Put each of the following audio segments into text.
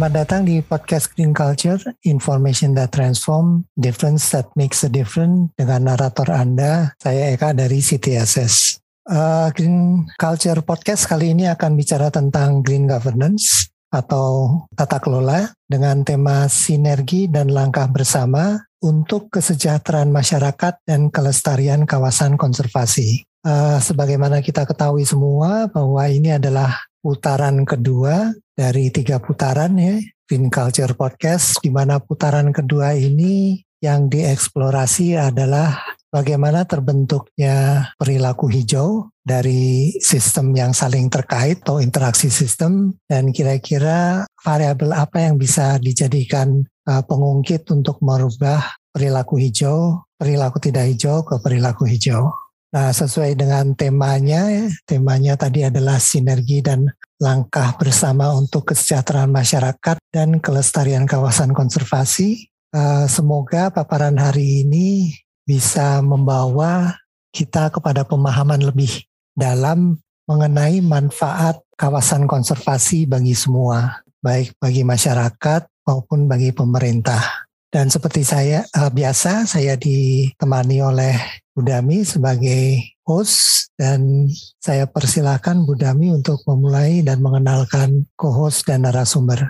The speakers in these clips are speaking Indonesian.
Selamat datang di podcast Green Culture, Information that Transform, Difference that Makes a Difference dengan narator Anda, saya Eka dari CTSS. Uh, Green Culture Podcast kali ini akan bicara tentang Green Governance atau tata kelola dengan tema sinergi dan langkah bersama untuk kesejahteraan masyarakat dan kelestarian kawasan konservasi. Uh, sebagaimana kita ketahui semua bahwa ini adalah putaran kedua dari tiga putaran ya Green Culture Podcast di mana putaran kedua ini yang dieksplorasi adalah bagaimana terbentuknya perilaku hijau dari sistem yang saling terkait atau interaksi sistem dan kira-kira variabel apa yang bisa dijadikan uh, pengungkit untuk merubah perilaku hijau, perilaku tidak hijau ke perilaku hijau. Nah, sesuai dengan temanya, temanya tadi adalah sinergi dan langkah bersama untuk kesejahteraan masyarakat dan kelestarian kawasan konservasi. Eh, semoga paparan hari ini bisa membawa kita kepada pemahaman lebih dalam mengenai manfaat kawasan konservasi bagi semua, baik bagi masyarakat maupun bagi pemerintah. Dan seperti saya uh, biasa, saya ditemani oleh Budami sebagai host dan saya persilahkan Budami untuk memulai dan mengenalkan co-host dan narasumber.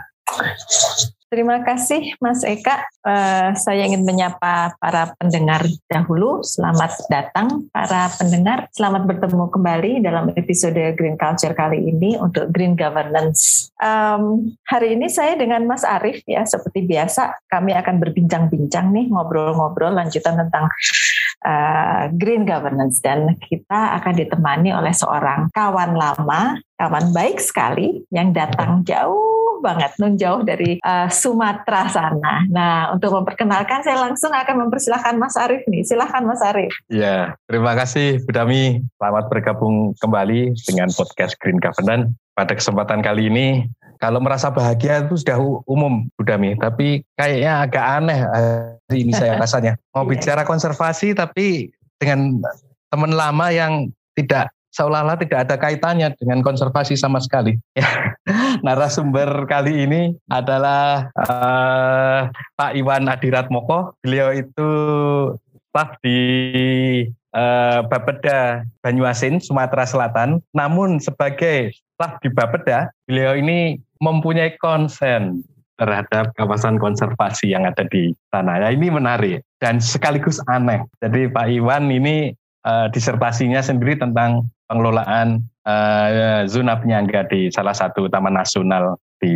Terima kasih Mas Eka. Uh, saya ingin menyapa para pendengar dahulu. Selamat datang para pendengar. Selamat bertemu kembali dalam episode Green Culture kali ini untuk Green Governance. Um, hari ini saya dengan Mas Arief ya seperti biasa kami akan berbincang-bincang nih ngobrol-ngobrol lanjutan tentang uh, Green Governance dan kita akan ditemani oleh seorang kawan lama, kawan baik sekali yang datang jauh banget, nun jauh dari uh, Sumatera sana. Nah, untuk memperkenalkan saya langsung akan mempersilahkan Mas Arief nih. Silahkan Mas Arief. Ya, terima kasih Bu Dami. Selamat bergabung kembali dengan podcast Green Governance. Pada kesempatan kali ini, kalau merasa bahagia itu sudah umum Bu Dami, tapi kayaknya agak aneh hari ini saya rasanya. Mau iya. bicara konservasi tapi dengan teman lama yang tidak seolah-olah tidak ada kaitannya dengan konservasi sama sekali. Ya. Narasumber kali ini adalah uh, Pak Iwan Adirat Moko. Beliau itu staf di uh, Bapeda Banyuasin, Sumatera Selatan. Namun sebagai staf di Bapeda, beliau ini mempunyai konsen terhadap kawasan konservasi yang ada di sana. Ya, ini menarik dan sekaligus aneh. Jadi Pak Iwan ini uh, disertasinya sendiri tentang pengelolaan uh, zona penyangga di salah satu taman nasional di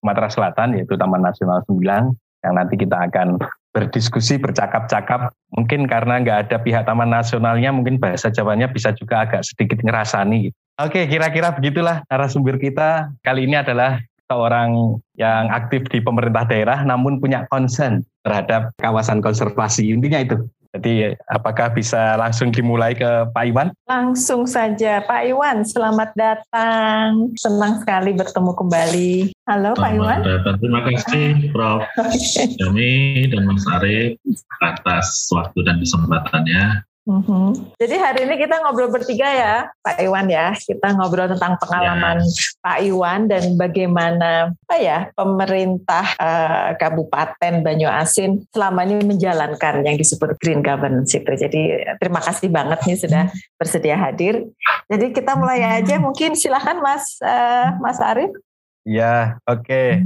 Sumatera Selatan yaitu Taman Nasional Sembilang yang nanti kita akan berdiskusi bercakap-cakap. Mungkin karena nggak ada pihak Taman Nasionalnya mungkin bahasa Jawanya bisa juga agak sedikit ngerasani. Oke kira-kira begitulah narasumber kita. Kali ini adalah seorang yang aktif di pemerintah daerah namun punya concern terhadap kawasan konservasi. Intinya itu jadi apakah bisa langsung dimulai ke Pak Iwan? Langsung saja Pak Iwan, selamat datang. Senang sekali bertemu kembali. Halo selamat Pak Iwan. Datang. Terima kasih Prof. Jami dan Mas Arief atas waktu dan kesempatannya. Mm-hmm. Jadi hari ini kita ngobrol bertiga ya, Pak Iwan ya. Kita ngobrol tentang pengalaman yes. Pak Iwan dan bagaimana apa ya pemerintah uh, Kabupaten Banyuasin selama ini menjalankan yang disebut green governance itu. Jadi terima kasih banget nih sudah bersedia hadir. Jadi kita mulai aja. Mungkin silahkan Mas uh, Mas Arief. Ya, oke. Okay.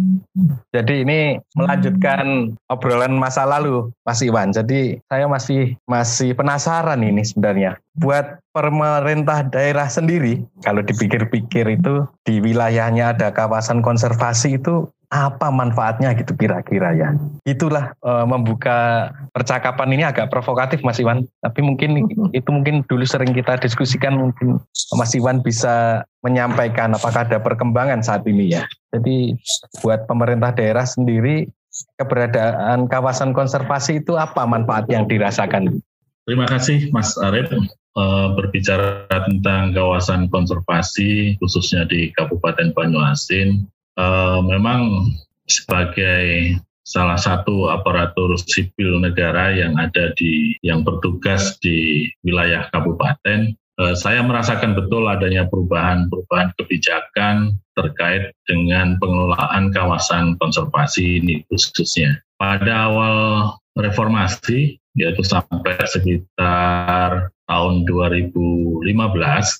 Jadi ini melanjutkan obrolan masa lalu, Mas Iwan. Jadi saya masih masih penasaran ini sebenarnya. Buat pemerintah daerah sendiri, kalau dipikir-pikir itu di wilayahnya ada kawasan konservasi itu apa manfaatnya gitu kira-kira ya. Itulah e, membuka percakapan ini agak provokatif Mas Iwan, tapi mungkin itu mungkin dulu sering kita diskusikan mungkin Mas Iwan bisa menyampaikan apakah ada perkembangan saat ini ya. Jadi buat pemerintah daerah sendiri keberadaan kawasan konservasi itu apa manfaat yang dirasakan? Terima kasih Mas Arief eh, berbicara tentang kawasan konservasi khususnya di Kabupaten Banyuasin uh, memang sebagai salah satu aparatur sipil negara yang ada di yang bertugas di wilayah kabupaten eh, saya merasakan betul adanya perubahan-perubahan kebijakan terkait dengan pengelolaan kawasan konservasi ini khususnya. Pada awal reformasi, yaitu sampai sekitar tahun 2015,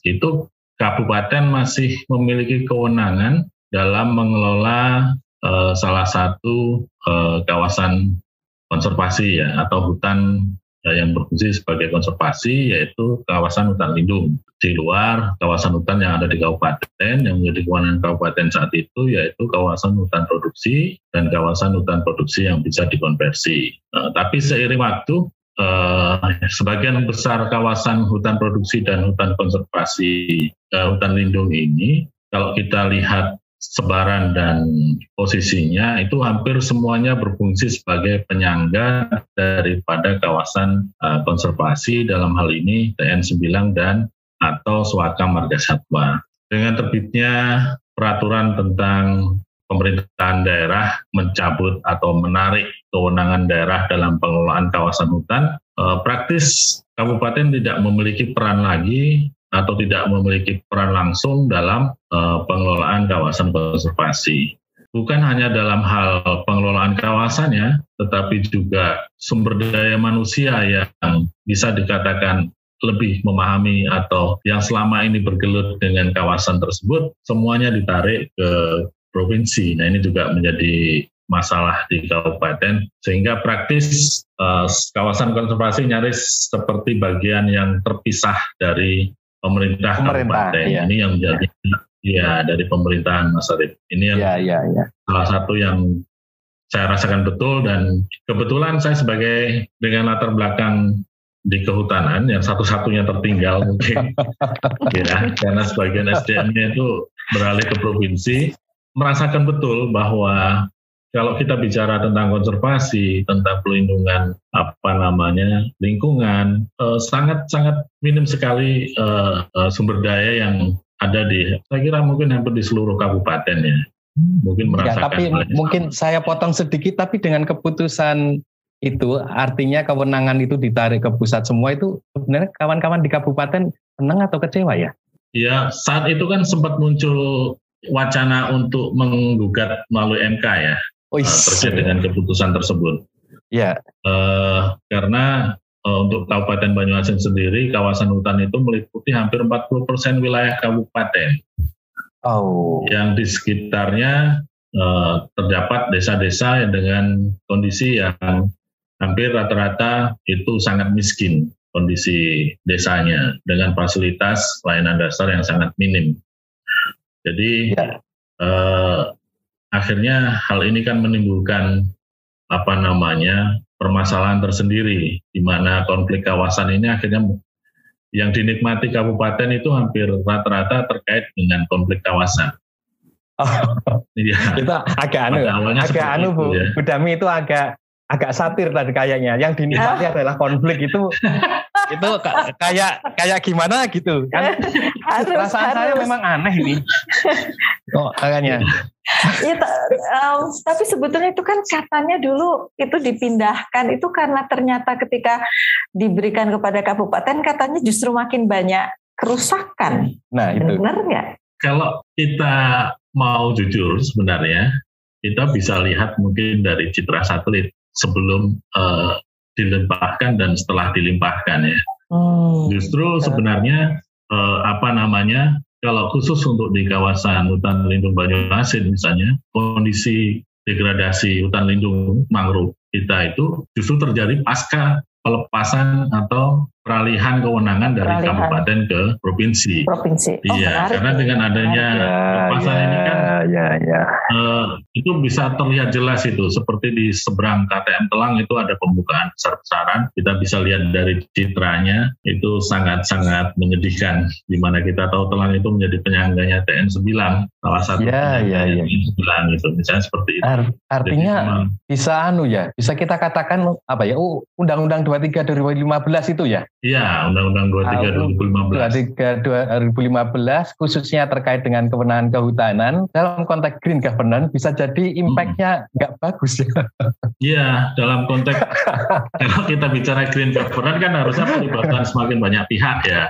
itu kabupaten masih memiliki kewenangan dalam mengelola uh, salah satu uh, kawasan konservasi ya atau hutan yang berfungsi sebagai konservasi yaitu kawasan hutan lindung di luar kawasan hutan yang ada di kabupaten yang menjadi kewenangan kabupaten saat itu yaitu kawasan hutan produksi dan kawasan hutan produksi yang bisa dikonversi. Uh, tapi seiring waktu uh, sebagian besar kawasan hutan produksi dan hutan konservasi uh, hutan lindung ini kalau kita lihat sebaran dan posisinya itu hampir semuanya berfungsi sebagai penyangga daripada kawasan uh, konservasi dalam hal ini TN9 dan atau Swaka Marga Satwa. Dengan terbitnya peraturan tentang pemerintahan daerah mencabut atau menarik kewenangan daerah dalam pengelolaan kawasan hutan, eh, praktis kabupaten tidak memiliki peran lagi atau tidak memiliki peran langsung dalam uh, pengelolaan kawasan konservasi. Bukan hanya dalam hal pengelolaan kawasannya, tetapi juga sumber daya manusia yang bisa dikatakan lebih memahami atau yang selama ini bergelut dengan kawasan tersebut, semuanya ditarik ke provinsi. Nah ini juga menjadi masalah di kabupaten sehingga praktis uh, kawasan konservasi nyaris seperti bagian yang terpisah dari pemerintah, pemerintah kabupaten iya. ini yang menjadi ya dari pemerintahan Mas Arif. Ini yang ya, ya, ya. salah satu yang saya rasakan betul dan kebetulan saya sebagai dengan latar belakang di kehutanan yang satu-satunya tertinggal mungkin ya karena sebagian SDM-nya itu beralih ke provinsi merasakan betul bahwa kalau kita bicara tentang konservasi, tentang pelindungan apa namanya lingkungan, eh, sangat sangat minim sekali eh, eh, sumber daya yang ada di, saya kira mungkin hampir di seluruh kabupaten ya. Mungkin merasakan. Ya, tapi mungkin saya potong sedikit, tapi dengan keputusan itu artinya kewenangan itu ditarik ke pusat semua itu sebenarnya kawan-kawan di kabupaten senang atau kecewa ya? Ya saat itu kan sempat muncul wacana untuk menggugat melalui MK ya oh, uh, terkait dengan keputusan tersebut. Ya. Uh, karena uh, untuk Kabupaten Banyuasin sendiri kawasan hutan itu meliputi hampir 40% wilayah kabupaten. Oh. Yang di sekitarnya uh, terdapat desa-desa dengan kondisi yang hampir rata-rata itu sangat miskin kondisi desanya dengan fasilitas layanan dasar yang sangat minim. Jadi ya. eh, akhirnya hal ini kan menimbulkan apa namanya permasalahan tersendiri di mana konflik kawasan ini akhirnya yang dinikmati kabupaten itu hampir rata-rata terkait dengan konflik kawasan. Oh, iya. Itu agak anu, agak anu Bu, ya. Budami itu agak agak satir tadi kayaknya. Yang dinikmati adalah konflik itu itu kayak kayak gimana gitu kan? Harus, Perasaan harus. saya memang aneh ini. Oh, kayaknya. ya, um, tapi sebetulnya itu kan katanya dulu itu dipindahkan itu karena ternyata ketika diberikan kepada kabupaten katanya justru makin banyak kerusakan. Nah itu. Benar nggak? Kalau kita mau jujur sebenarnya kita bisa lihat mungkin dari citra satelit sebelum uh, dilimpahkan dan setelah dilimpahkan ya. Hmm. Justru sebenarnya uh, apa namanya kalau khusus untuk di kawasan hutan lindung Banyuasin misalnya, kondisi degradasi hutan lindung mangrove kita itu justru terjadi pasca pelepasan atau peralihan kewenangan dari peralihan. kabupaten ke provinsi. Provinsi. Oh, iya, menarik. karena dengan adanya ya, pelepasan ya, ini kan ya, ya. Uh, itu bisa terlihat jelas itu seperti di seberang KTM Telang itu ada pembukaan besar-besaran. Kita bisa lihat dari citranya itu sangat-sangat menyedihkan di mana kita tahu Telang itu menjadi penyangganya TN9 salah satu ya, ya, ya. TN9 itu misalnya seperti itu. Art, artinya Jadi, bisa anu ya, bisa kita katakan apa ya? Undang-Undang 23 2015 itu ya Iya, Undang-Undang 23 2015. 2015 khususnya terkait dengan kewenangan kehutanan dalam konteks green governance bisa jadi impact-nya nggak hmm. bagus ya. Iya, dalam konteks kalau kita bicara green governance kan harusnya pelibatan semakin banyak pihak ya.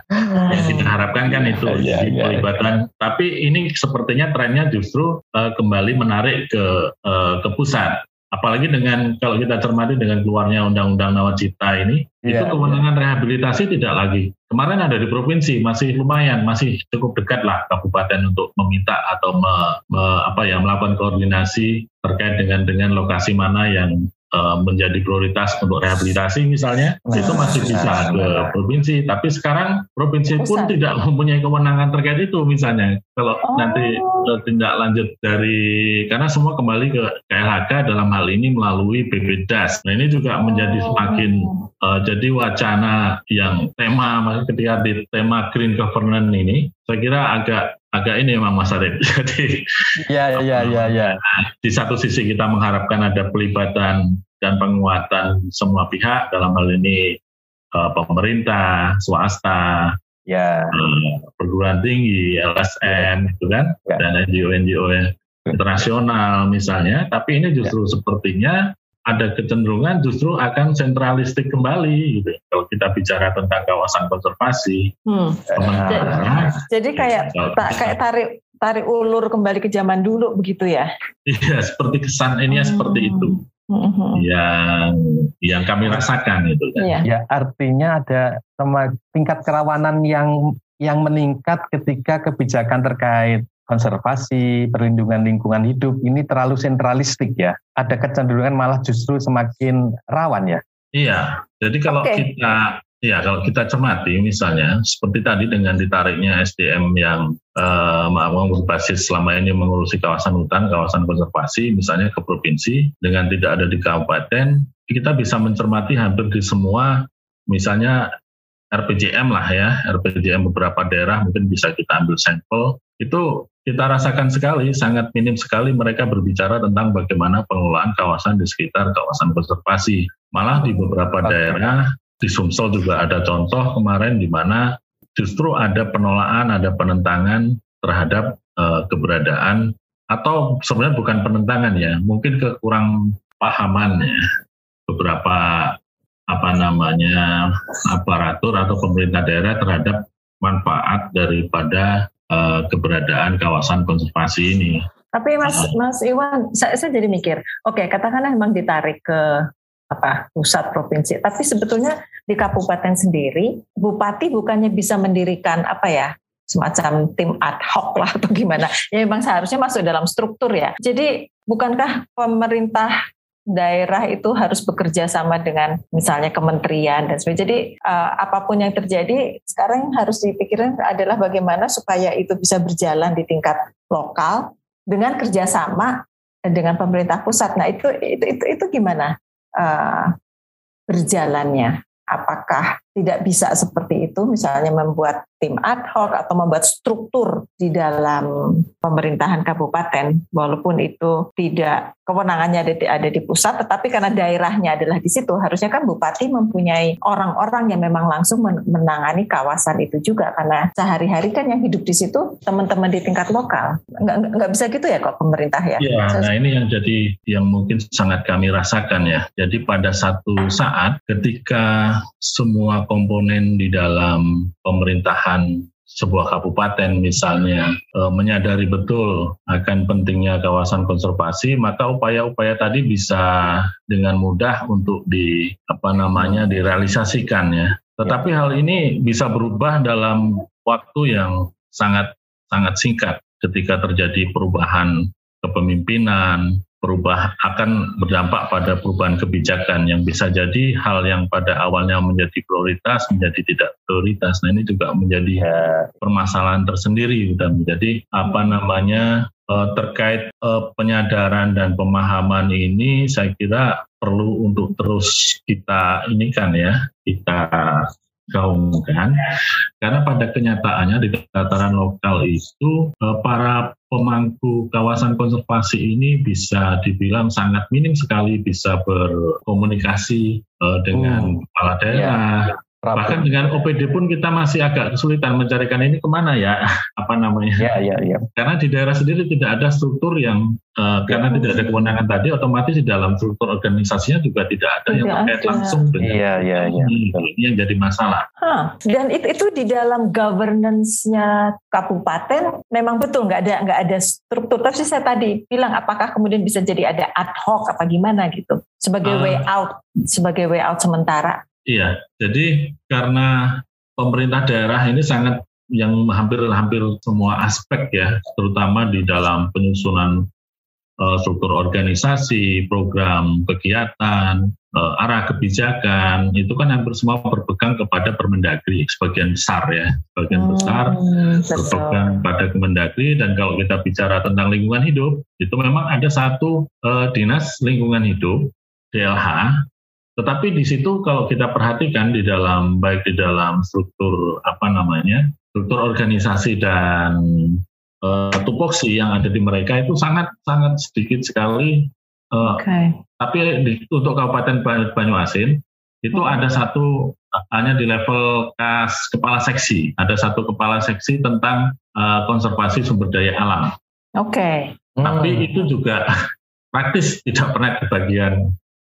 Yang kita harapkan kan itu ya, ya, pelibatan. Ya. Tapi ini sepertinya trennya justru uh, kembali menarik ke uh, ke pusat apalagi dengan kalau kita cermati dengan keluarnya undang-undang nawacita ini yeah. itu kewenangan rehabilitasi tidak lagi kemarin ada di provinsi masih lumayan masih cukup dekat lah kabupaten untuk meminta atau me, me, apa ya melakukan koordinasi terkait dengan dengan lokasi mana yang Eh, menjadi prioritas untuk rehabilitasi misalnya nah, itu masih bisa ke provinsi. Tapi sekarang provinsi pun tidak mempunyai kewenangan terkait itu misalnya. Kalau oh. nanti tindak lanjut dari karena semua kembali ke KLHK dalam hal ini melalui BPDAS nah ini juga menjadi semakin uh, jadi wacana yang tema ketika di tema green governance ini saya kira agak agak ini memang Mas Arif. Jadi ya ya ya ya. Di satu sisi kita mengharapkan ada pelibatan dan penguatan semua pihak dalam hal ini uh, pemerintah, swasta, ya. uh, perguruan tinggi, LSM, itu kan, ya. dan NGO-NGO internasional misalnya. Tapi ini justru ya. sepertinya ada kecenderungan justru akan sentralistik kembali gitu. Kalau kita bicara tentang kawasan konservasi. Hmm. Nah, jadi kayak tak kayak tarik tarik ulur kembali ke zaman dulu begitu ya. Iya, seperti kesan ini hmm. seperti itu. Hmm. Yang yang kami rasakan itu kan. Ya. ya, artinya ada sama tingkat kerawanan yang yang meningkat ketika kebijakan terkait konservasi, perlindungan lingkungan hidup ini terlalu sentralistik ya. Ada kecenderungan malah justru semakin rawan ya. Iya. Jadi kalau okay. kita ya kalau kita cermati misalnya seperti tadi dengan ditariknya SDM yang eh, maaf berbasis selama ini mengurusi kawasan hutan, kawasan konservasi misalnya ke provinsi dengan tidak ada di kabupaten, kita bisa mencermati hampir di semua misalnya RPJM lah ya, RPJM beberapa daerah mungkin bisa kita ambil sampel, itu kita rasakan sekali, sangat minim sekali mereka berbicara tentang bagaimana pengelolaan kawasan di sekitar kawasan konservasi. Malah di beberapa daerah, di Sumsel juga ada contoh kemarin di mana justru ada penolakan, ada penentangan terhadap uh, keberadaan atau sebenarnya bukan penentangan ya, mungkin kekurang pahaman ya beberapa apa namanya aparatur atau pemerintah daerah terhadap manfaat daripada uh, keberadaan kawasan konservasi ini. Tapi Mas uh, Mas Iwan, saya, saya jadi mikir, oke okay, katakanlah memang ditarik ke apa pusat provinsi, tapi sebetulnya di kabupaten sendiri, bupati bukannya bisa mendirikan apa ya semacam tim ad hoc lah atau gimana? Ya memang seharusnya masuk dalam struktur ya. Jadi bukankah pemerintah daerah itu harus bekerja sama dengan misalnya kementerian dan sebagainya. Jadi uh, apa pun yang terjadi sekarang harus dipikirkan adalah bagaimana supaya itu bisa berjalan di tingkat lokal dengan kerjasama dengan pemerintah pusat. Nah itu itu itu, itu gimana uh, berjalannya? Apakah tidak bisa seperti itu, misalnya membuat tim ad hoc atau membuat struktur di dalam pemerintahan kabupaten, walaupun itu tidak kewenangannya ada di, pusat, tetapi karena daerahnya adalah di situ, harusnya kan bupati mempunyai orang-orang yang memang langsung menangani kawasan itu juga, karena sehari-hari kan yang hidup di situ teman-teman di tingkat lokal, nggak, nggak bisa gitu ya kok pemerintah ya? Ya, nah ini yang jadi yang mungkin sangat kami rasakan ya. Jadi pada satu saat ketika semua komponen di dalam pemerintahan sebuah kabupaten misalnya e, menyadari betul akan pentingnya kawasan konservasi maka upaya-upaya tadi bisa dengan mudah untuk di apa namanya direalisasikan ya. Tetapi hal ini bisa berubah dalam waktu yang sangat sangat singkat ketika terjadi perubahan kepemimpinan berubah akan berdampak pada perubahan kebijakan yang bisa jadi hal yang pada awalnya menjadi prioritas menjadi tidak prioritas. Nah ini juga menjadi ya. permasalahan tersendiri sudah menjadi apa namanya eh, terkait eh, penyadaran dan pemahaman ini saya kira perlu untuk terus kita ini kan ya kita gaungkan karena pada kenyataannya di tataran lokal itu eh, para pemangku kawasan konservasi ini bisa dibilang sangat minim sekali bisa berkomunikasi eh, dengan hmm. kepala daerah, yeah. Prabu. Bahkan dengan OPD pun kita masih agak kesulitan mencarikan ini ke mana ya, apa namanya? Ya, ya, ya. Karena di daerah sendiri tidak ada struktur yang uh, karena tidak ada kewenangan tadi, otomatis di dalam struktur organisasinya juga tidak ada tidak yang terkait ada. langsung dengan ya, ya, ya. ini, ini yang jadi masalah. Huh. Dan itu, itu di dalam governance-nya kabupaten memang betul nggak ada nggak ada struktur. Tapi saya tadi bilang apakah kemudian bisa jadi ada ad hoc apa gimana gitu sebagai uh, way out sebagai way out sementara. Iya, jadi karena pemerintah daerah ini sangat yang hampir-hampir semua aspek ya, terutama di dalam penyusunan uh, struktur organisasi, program kegiatan, uh, arah kebijakan, itu kan hampir semua berpegang kepada Permendagri, sebagian besar ya, sebagian hmm, besar berpegang pada Kemendagri dan kalau kita bicara tentang lingkungan hidup, itu memang ada satu uh, dinas lingkungan hidup DLH tetapi di situ kalau kita perhatikan di dalam baik di dalam struktur apa namanya struktur organisasi dan uh, tupoksi yang ada di mereka itu sangat sangat sedikit sekali. Uh, okay. Tapi di, untuk Kabupaten Banyuasin itu hmm. ada satu hanya di level kas kepala seksi ada satu kepala seksi tentang uh, konservasi sumber daya alam. Oke. Okay. Tapi hmm. itu juga praktis tidak pernah kebagian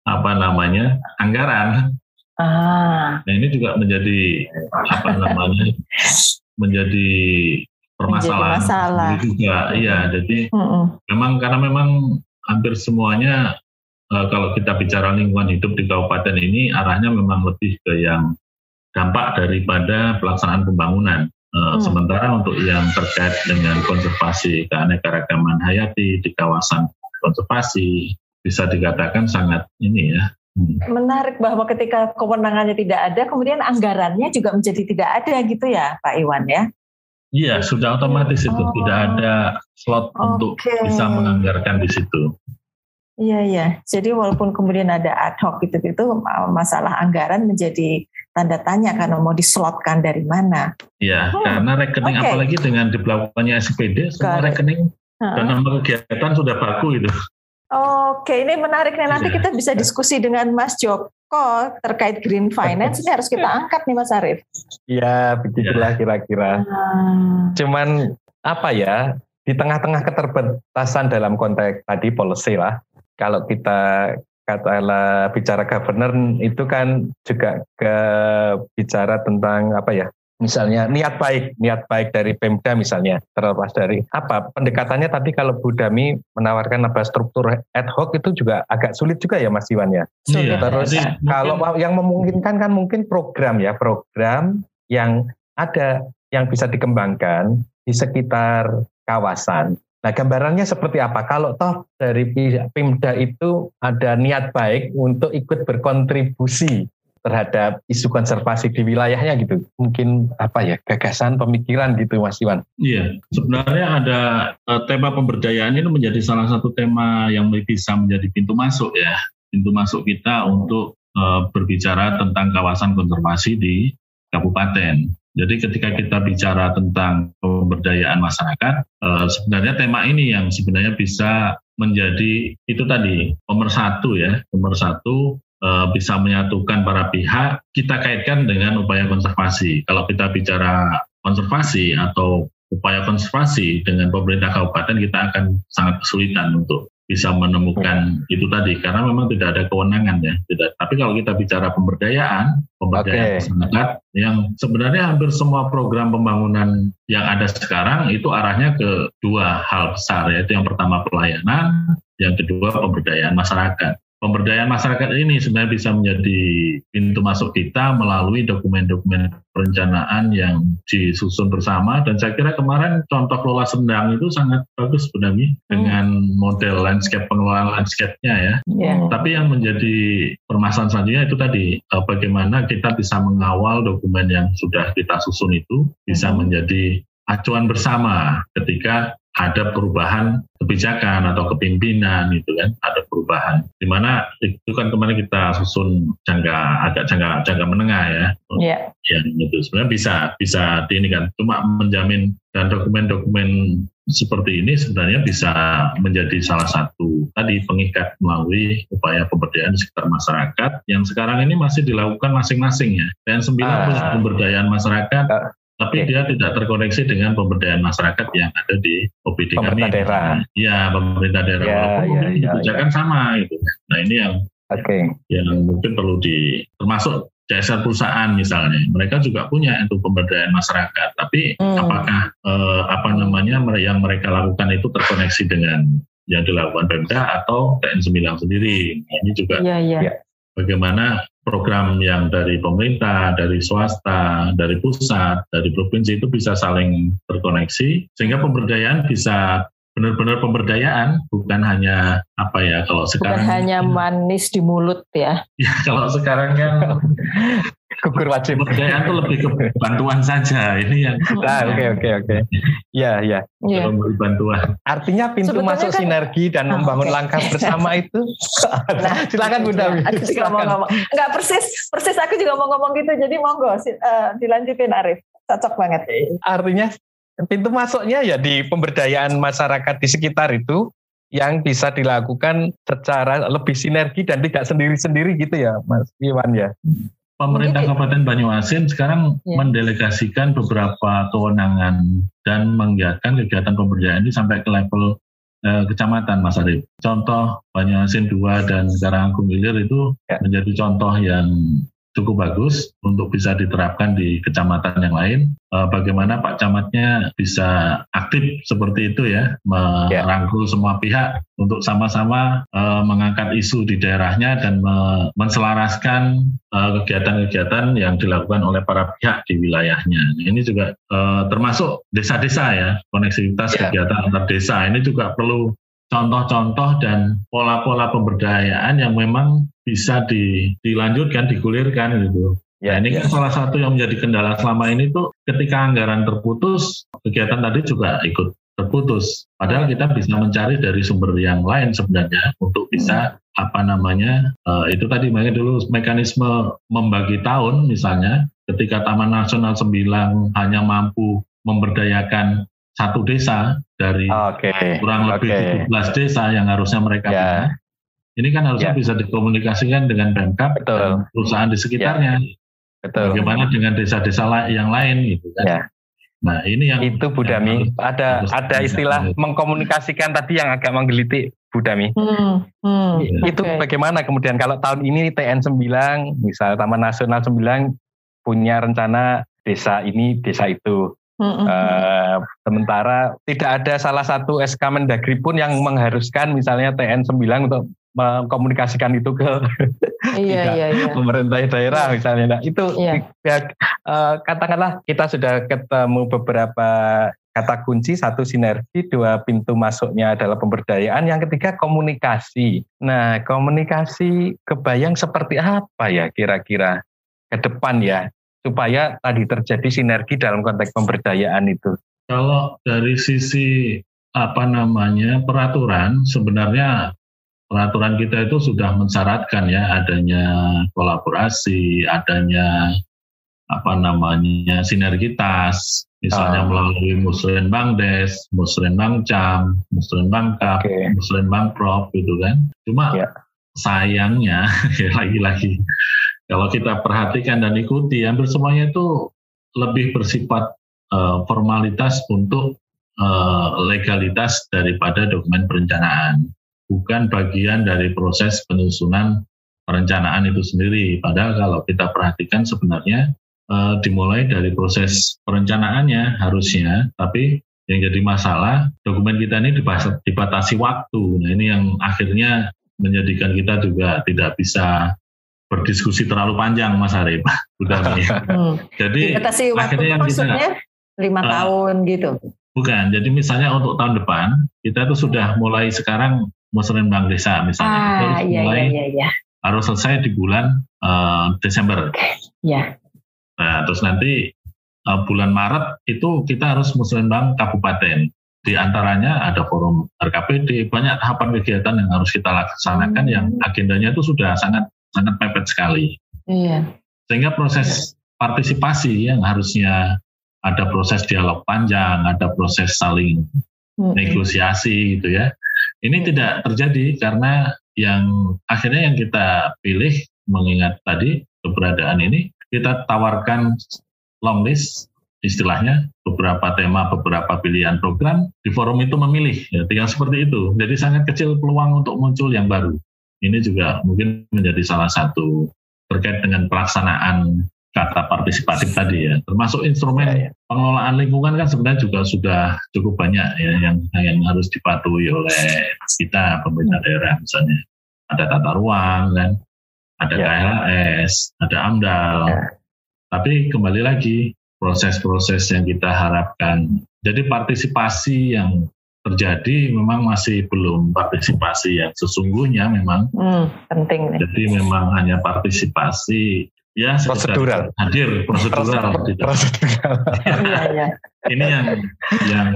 apa namanya anggaran. Ah. Nah ini juga menjadi apa namanya menjadi permasalahan menjadi masalah. juga. Iya, jadi mm -mm. memang karena memang hampir semuanya uh, kalau kita bicara lingkungan hidup di kabupaten ini arahnya memang lebih ke yang dampak daripada pelaksanaan pembangunan. Uh, hmm. Sementara untuk yang terkait dengan konservasi keanekaragaman hayati di kawasan konservasi bisa dikatakan sangat ini ya. Hmm. Menarik bahwa ketika kewenangannya tidak ada, kemudian anggarannya juga menjadi tidak ada gitu ya, Pak Iwan ya? Iya, sudah otomatis itu oh. tidak ada slot okay. untuk bisa menganggarkan di situ. Iya, iya. Jadi walaupun kemudian ada ad hoc gitu-gitu, masalah anggaran menjadi tanda tanya karena mau dislotkan dari mana. Iya, hmm. karena rekening okay. apalagi dengan diberlakukannya SPD, semua rekening dan nomor kegiatan sudah baku itu. Oke, ini menarik nih. Nanti iya. kita bisa diskusi dengan Mas Joko terkait green finance. Ini harus kita angkat nih Mas Arief. Iya, begitulah kira-kira. Hmm. Cuman apa ya, di tengah-tengah keterbatasan dalam konteks tadi policy lah, kalau kita katakanlah bicara governor itu kan juga ke bicara tentang apa ya misalnya niat baik, niat baik dari Pemda misalnya, terlepas dari apa pendekatannya tadi kalau Budami menawarkan apa struktur ad hoc itu juga agak sulit juga ya Mas Iwan ya. Iya. Terus ya, kalau mungkin. yang memungkinkan kan mungkin program ya, program yang ada yang bisa dikembangkan di sekitar kawasan. Nah gambarannya seperti apa? Kalau toh dari pihak Pemda itu ada niat baik untuk ikut berkontribusi terhadap isu konservasi di wilayahnya gitu. Mungkin apa ya gagasan pemikiran gitu Mas Iwan. Iya, sebenarnya ada uh, tema pemberdayaan ini menjadi salah satu tema yang bisa menjadi pintu masuk ya, pintu masuk kita untuk uh, berbicara tentang kawasan konservasi di kabupaten. Jadi ketika kita bicara tentang pemberdayaan masyarakat, uh, sebenarnya tema ini yang sebenarnya bisa menjadi itu tadi nomor satu ya, nomor satu Eh, bisa menyatukan para pihak, kita kaitkan dengan upaya konservasi. Kalau kita bicara konservasi atau upaya konservasi dengan pemerintah kabupaten, kita akan sangat kesulitan untuk bisa menemukan itu tadi karena memang tidak ada kewenangan ya tidak tapi kalau kita bicara pemberdayaan pemberdayaan okay. masyarakat yang sebenarnya hampir semua program pembangunan yang ada sekarang itu arahnya ke dua hal besar yaitu yang pertama pelayanan yang kedua pemberdayaan masyarakat pemberdayaan masyarakat ini sebenarnya bisa menjadi pintu masuk kita melalui dokumen-dokumen perencanaan yang disusun bersama dan saya kira kemarin contoh kelola sendang itu sangat bagus sebenarnya hmm. dengan model landscape pengelolaan landscape-nya ya. Yeah. Tapi yang menjadi permasalahan selanjutnya itu tadi eh, bagaimana kita bisa mengawal dokumen yang sudah kita susun itu bisa hmm. menjadi acuan bersama ketika ada perubahan kebijakan atau kepimpinan itu kan ada perubahan di mana itu kan kemarin kita susun jangka agak jangka jangka menengah ya yeah. yang itu sebenarnya bisa bisa di ini kan cuma menjamin dan dokumen-dokumen seperti ini sebenarnya bisa menjadi salah satu tadi pengikat melalui upaya pemberdayaan di sekitar masyarakat yang sekarang ini masih dilakukan masing-masing ya. Dan sembilan ah. punya pemberdayaan masyarakat, ah. Tapi okay. dia tidak terkoneksi dengan pemberdayaan masyarakat yang ada di OPD pemerintah kami. daerah. Ya, pemerintah daerah. Ya, ya, ya, kebijakan ya. sama gitu. Nah ini yang okay. yang mungkin perlu di termasuk jasa perusahaan misalnya, mereka juga punya itu pemberdayaan masyarakat. Tapi hmm. apakah eh, apa namanya yang mereka lakukan itu terkoneksi dengan yang dilakukan Pemda atau TN9 sendiri? Ini juga ya, ya. bagaimana program yang dari pemerintah, dari swasta, dari pusat, dari provinsi itu bisa saling terkoneksi sehingga pemberdayaan bisa benar-benar pemberdayaan bukan hanya apa ya kalau sekarang bukan hanya manis di mulut ya. Ya kalau sekarang kan gugur wajib pemberdayaan itu lebih ke bantuan saja. Ini yang ah, oke oke oke. Ya ya memberi bantuan. Artinya pintu Sebetulnya masuk kan, sinergi dan oh, membangun okay. langkah bersama itu. Nah, silakan Bunda aku juga mau ngomong nggak persis persis aku juga mau ngomong gitu. Jadi monggo uh, dilanjutin Arif. Cocok banget. Artinya pintu masuknya ya di pemberdayaan masyarakat di sekitar itu yang bisa dilakukan secara lebih sinergi dan tidak sendiri-sendiri gitu ya Mas Iwan ya. Pemerintah Kabupaten Banyuasin sekarang ya. mendelegasikan beberapa kewenangan dan menggiatkan kegiatan pemberdayaan ini sampai ke level eh, kecamatan Mas Arif. Contoh Banyuasin 2 dan Karanganggung Ilir itu ya. menjadi contoh yang cukup bagus untuk bisa diterapkan di kecamatan yang lain. Uh, bagaimana Pak Camatnya bisa aktif seperti itu ya, merangkul yeah. semua pihak untuk sama-sama uh, mengangkat isu di daerahnya dan me menselaraskan kegiatan kegiatan-kegiatan yang dilakukan oleh para pihak di wilayahnya. Ini juga termasuk desa-desa ya, koneksivitas yeah. kegiatan antar desa ini juga perlu contoh-contoh dan pola-pola pemberdayaan yang memang bisa di, dilanjutkan, digulirkan gitu. Ya, ini kan salah satu yang menjadi kendala selama ini tuh ketika anggaran terputus, kegiatan tadi juga ikut terputus. Padahal kita bisa mencari dari sumber yang lain sebenarnya untuk bisa hmm. apa namanya uh, itu tadi makanya dulu mekanisme membagi tahun misalnya ketika Taman Nasional Sembilang hanya mampu memberdayakan satu desa dari okay. kurang lebih okay. 17 desa yang harusnya mereka yeah. punya. Ini kan harusnya yeah. bisa dikomunikasikan dengan Pemkap dan perusahaan di sekitarnya. Yeah. Betul. Bagaimana dengan desa-desa yang lain gitu kan. Yeah. Nah, ini yang itu Budami. ada harus ada istilah harus. mengkomunikasikan tadi yang agak menggelitik Budami. Hmm, hmm, itu okay. bagaimana kemudian kalau tahun ini TN 9 misal Taman Nasional 9 punya rencana desa ini, desa itu. Uh, sementara tidak ada salah satu SK Mendagri pun yang mengharuskan misalnya TN 9 untuk mengkomunikasikan itu ke iya, iya, iya. pemerintah daerah misalnya. Nah, itu iya. ya, uh, katakanlah kita sudah ketemu beberapa kata kunci satu sinergi dua pintu masuknya adalah pemberdayaan yang ketiga komunikasi nah komunikasi kebayang seperti apa ya kira-kira ke depan ya supaya tadi terjadi sinergi dalam konteks pemberdayaan itu? Kalau dari sisi apa namanya peraturan sebenarnya peraturan kita itu sudah mensyaratkan ya adanya kolaborasi, adanya apa namanya sinergitas, misalnya oh. melalui Muslim Bangdes, Muslim Bangcam, Muslim Bangkap, okay. Muslim Bangprov gitu kan. Cuma yeah. Sayangnya lagi-lagi kalau kita perhatikan dan ikuti, hampir semuanya itu lebih bersifat uh, formalitas untuk uh, legalitas daripada dokumen perencanaan, bukan bagian dari proses penyusunan perencanaan itu sendiri. Padahal kalau kita perhatikan sebenarnya uh, dimulai dari proses perencanaannya harusnya, tapi yang jadi masalah dokumen kita ini dibatasi waktu. Nah ini yang akhirnya menjadikan kita juga tidak bisa berdiskusi terlalu panjang Mas Arif. Udah nih. Hmm. Jadi Dibatasi akhirnya yang kita lima uh, tahun gitu. Bukan. Jadi misalnya untuk tahun depan kita itu sudah mulai sekarang musren bank desa misalnya. Ah, harus iya, mulai iya, iya. harus selesai di bulan uh, Desember. Iya. Nah, terus nanti uh, bulan Maret itu kita harus musren bank kabupaten. Di antaranya ada forum RKPD, banyak tahapan kegiatan yang harus kita laksanakan hmm. yang agendanya itu sudah sangat sangat mepet sekali. Iya. Sehingga proses partisipasi yang harusnya ada proses dialog panjang, ada proses saling hmm. negosiasi gitu ya. Ini hmm. tidak terjadi karena yang akhirnya yang kita pilih mengingat tadi keberadaan ini kita tawarkan long list istilahnya beberapa tema, beberapa pilihan program di forum itu memilih ya tinggal seperti itu. Jadi sangat kecil peluang untuk muncul yang baru. Ini juga mungkin menjadi salah satu terkait dengan pelaksanaan kata partisipatif tadi ya. Termasuk instrumen ya, ya. pengelolaan lingkungan kan sebenarnya juga sudah cukup banyak ya yang yang harus dipatuhi oleh kita pemerintah daerah misalnya. Ada tata ruang kan, ada ya. KLS, ada AMDAL. Ya. Tapi kembali lagi proses-proses yang kita harapkan. Jadi partisipasi yang terjadi memang masih belum partisipasi yang sesungguhnya memang hmm, penting nih. Jadi memang hanya partisipasi ya prosedural hadir prosedural prosedural. ya, ya. Ini yang yang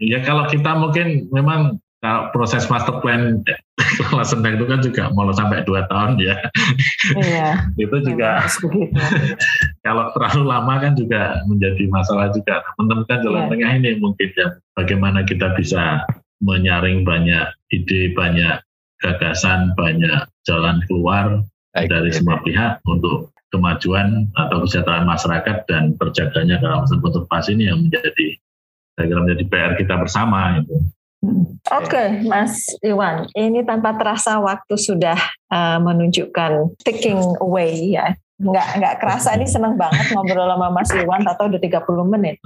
ya kalau kita mungkin memang kalau proses master plan kelas Sendang itu kan juga mau sampai dua tahun ya. Iya. itu juga kalau terlalu lama kan juga menjadi masalah juga. Menemukan jalan iya. tengah ini mungkin ya bagaimana kita bisa menyaring banyak ide, banyak gagasan, banyak jalan keluar Baik, dari ya. semua pihak untuk kemajuan atau kesejahteraan masyarakat dan terjaganya kawasan konservasi ini yang menjadi saya kira menjadi PR kita bersama itu. Oke, okay, Mas Iwan, ini tanpa terasa waktu sudah uh, menunjukkan taking away ya. Nggak, nggak kerasa ini senang banget ngobrol sama Mas Iwan atau udah 30 menit.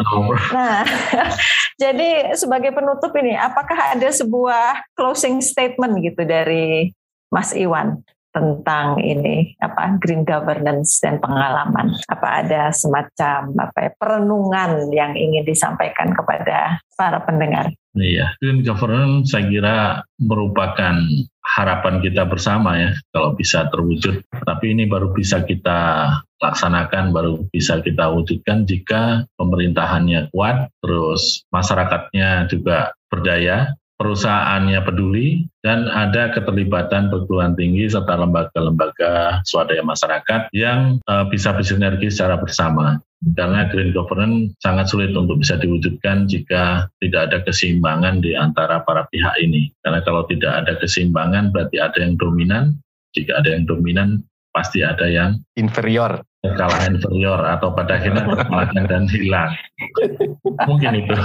Nah, jadi sebagai penutup ini, apakah ada sebuah closing statement gitu dari Mas Iwan tentang ini apa green governance dan pengalaman? Apa ada semacam apa ya, perenungan yang ingin disampaikan kepada para pendengar Iya, green governance saya kira merupakan harapan kita bersama ya kalau bisa terwujud. Tapi ini baru bisa kita laksanakan, baru bisa kita wujudkan jika pemerintahannya kuat, terus masyarakatnya juga berdaya, perusahaannya peduli dan ada keterlibatan perguruan tinggi serta lembaga-lembaga swadaya masyarakat yang uh, bisa bersinergi secara bersama. Karena green governance sangat sulit untuk bisa diwujudkan jika tidak ada keseimbangan di antara para pihak ini. Karena kalau tidak ada keseimbangan berarti ada yang dominan. Jika ada yang dominan pasti ada yang inferior kalah inferior atau pada akhirnya terkalahkan dan hilang. Mungkin itu.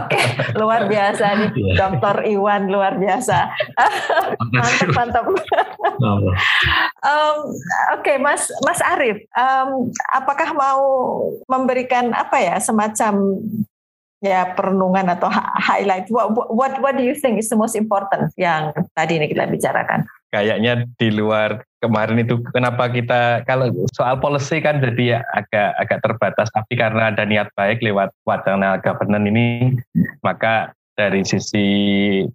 Oke, luar biasa nih, yeah. Dokter Iwan luar biasa. mantap, mantap. um, Oke, okay, Mas Mas Arief, um, apakah mau memberikan apa ya semacam ya perenungan atau highlight? What, what what do you think is the most important yang tadi ini kita bicarakan? Kayaknya di luar kemarin itu kenapa kita kalau soal policy kan jadi agak agak terbatas tapi karena ada niat baik lewat wacana governance ini maka dari sisi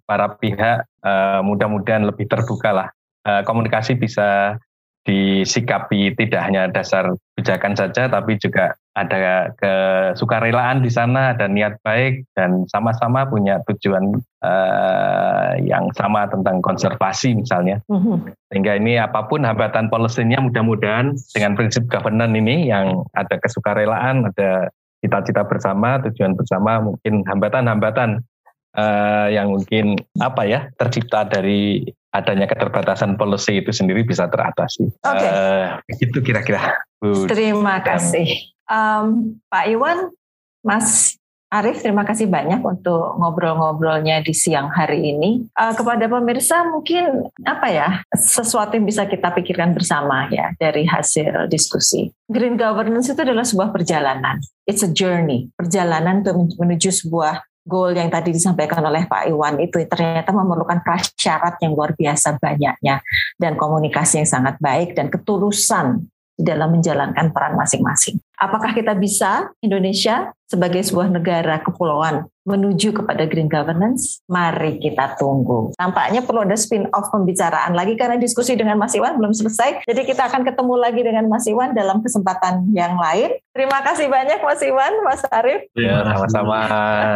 para pihak uh, mudah-mudahan lebih terbuka lah uh, komunikasi bisa disikapi tidak hanya dasar kebijakan saja tapi juga ada kesukarelaan di sana ada niat baik dan sama-sama punya tujuan uh, yang sama tentang konservasi misalnya mm-hmm. sehingga ini apa pun hambatan polisinya mudah-mudahan dengan prinsip governance ini yang ada kesukarelaan ada cita-cita bersama tujuan bersama mungkin hambatan-hambatan uh, yang mungkin apa ya tercipta dari adanya keterbatasan policy itu sendiri bisa teratasi. Oke. Okay. Uh, eh, itu kira-kira. Terima kasih. Um, Pak Iwan, Mas Arief, terima kasih banyak untuk ngobrol-ngobrolnya di siang hari ini. Uh, kepada pemirsa mungkin apa ya sesuatu yang bisa kita pikirkan bersama ya dari hasil diskusi. Green governance itu adalah sebuah perjalanan. It's a journey, perjalanan untuk menuju sebuah goal yang tadi disampaikan oleh Pak Iwan itu ternyata memerlukan prasyarat yang luar biasa banyaknya dan komunikasi yang sangat baik dan ketulusan dalam menjalankan peran masing-masing. Apakah kita bisa Indonesia sebagai sebuah negara kepulauan menuju kepada green governance, mari kita tunggu. Tampaknya perlu ada spin-off pembicaraan lagi karena diskusi dengan Mas Iwan belum selesai. Jadi kita akan ketemu lagi dengan Mas Iwan dalam kesempatan yang lain. Terima kasih banyak Mas Iwan, Mas Arief. Ya, sama-sama.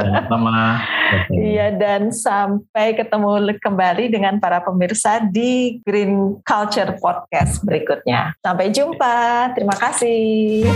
Sama-sama. Iya, dan sampai ketemu kembali dengan para pemirsa di Green Culture Podcast berikutnya. Sampai jumpa. Terima kasih.